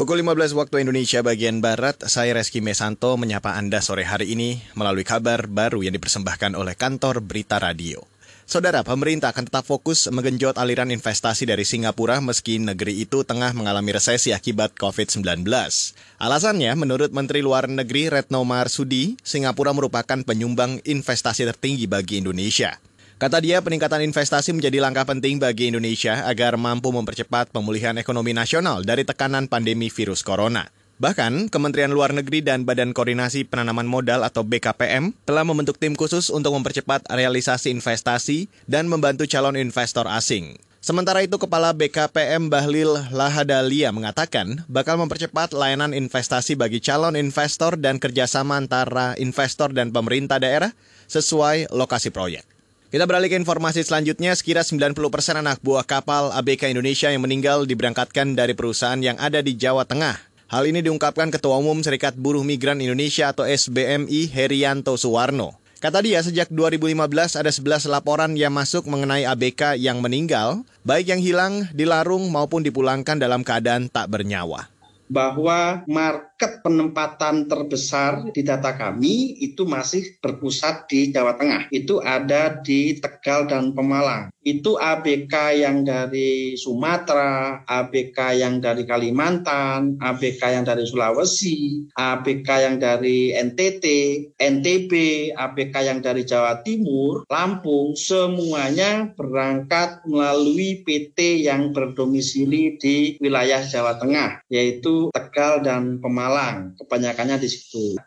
Pukul 15 waktu Indonesia bagian Barat, saya Reski Mesanto menyapa Anda sore hari ini melalui kabar baru yang dipersembahkan oleh kantor Berita Radio. Saudara, pemerintah akan tetap fokus menggenjot aliran investasi dari Singapura meski negeri itu tengah mengalami resesi akibat COVID-19. Alasannya, menurut Menteri Luar Negeri Retno Marsudi, Singapura merupakan penyumbang investasi tertinggi bagi Indonesia. Kata dia, peningkatan investasi menjadi langkah penting bagi Indonesia agar mampu mempercepat pemulihan ekonomi nasional dari tekanan pandemi virus corona. Bahkan, Kementerian Luar Negeri dan Badan Koordinasi Penanaman Modal atau BKPM telah membentuk tim khusus untuk mempercepat realisasi investasi dan membantu calon investor asing. Sementara itu, Kepala BKPM Bahlil Lahadalia mengatakan bakal mempercepat layanan investasi bagi calon investor dan kerjasama antara investor dan pemerintah daerah sesuai lokasi proyek. Kita beralih ke informasi selanjutnya, sekira 90% anak buah kapal ABK Indonesia yang meninggal diberangkatkan dari perusahaan yang ada di Jawa Tengah. Hal ini diungkapkan Ketua Umum Serikat Buruh Migran Indonesia atau SBMI Herianto Suwarno. Kata dia, sejak 2015 ada 11 laporan yang masuk mengenai ABK yang meninggal, baik yang hilang, dilarung maupun dipulangkan dalam keadaan tak bernyawa bahwa market penempatan terbesar di data kami itu masih berpusat di Jawa Tengah. Itu ada di Tegal dan Pemalang. Itu ABK yang dari Sumatera, ABK yang dari Kalimantan, ABK yang dari Sulawesi, ABK yang dari NTT, NTB, ABK yang dari Jawa Timur, Lampung, semuanya berangkat melalui PT yang berdomisili di wilayah Jawa Tengah, yaitu Tegal dan Pemalang. Kebanyakannya di situ.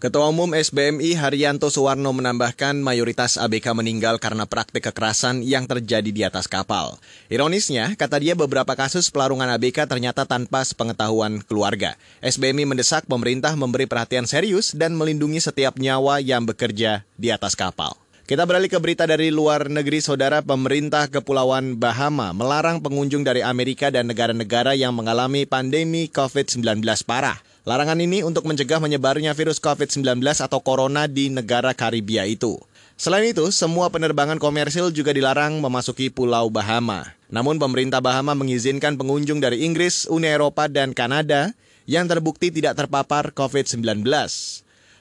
Ketua Umum SBMI Haryanto Suwarno menambahkan mayoritas ABK meninggal karena praktik kekerasan yang terjadi di atas kapal. Ironisnya, kata dia beberapa kasus pelarungan ABK ternyata tanpa sepengetahuan keluarga. SBMI mendesak pemerintah memberi perhatian serius dan melindungi setiap nyawa yang bekerja di atas kapal. Kita beralih ke berita dari luar negeri, saudara. Pemerintah Kepulauan Bahama melarang pengunjung dari Amerika dan negara-negara yang mengalami pandemi COVID-19 parah. Larangan ini untuk mencegah menyebarnya virus COVID-19 atau corona di negara Karibia itu. Selain itu, semua penerbangan komersil juga dilarang memasuki Pulau Bahama. Namun pemerintah Bahama mengizinkan pengunjung dari Inggris, Uni Eropa, dan Kanada yang terbukti tidak terpapar COVID-19.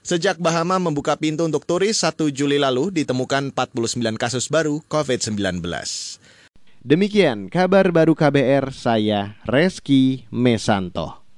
Sejak Bahama membuka pintu untuk turis 1 Juli lalu ditemukan 49 kasus baru COVID-19. Demikian kabar baru KBR, saya Reski Mesanto.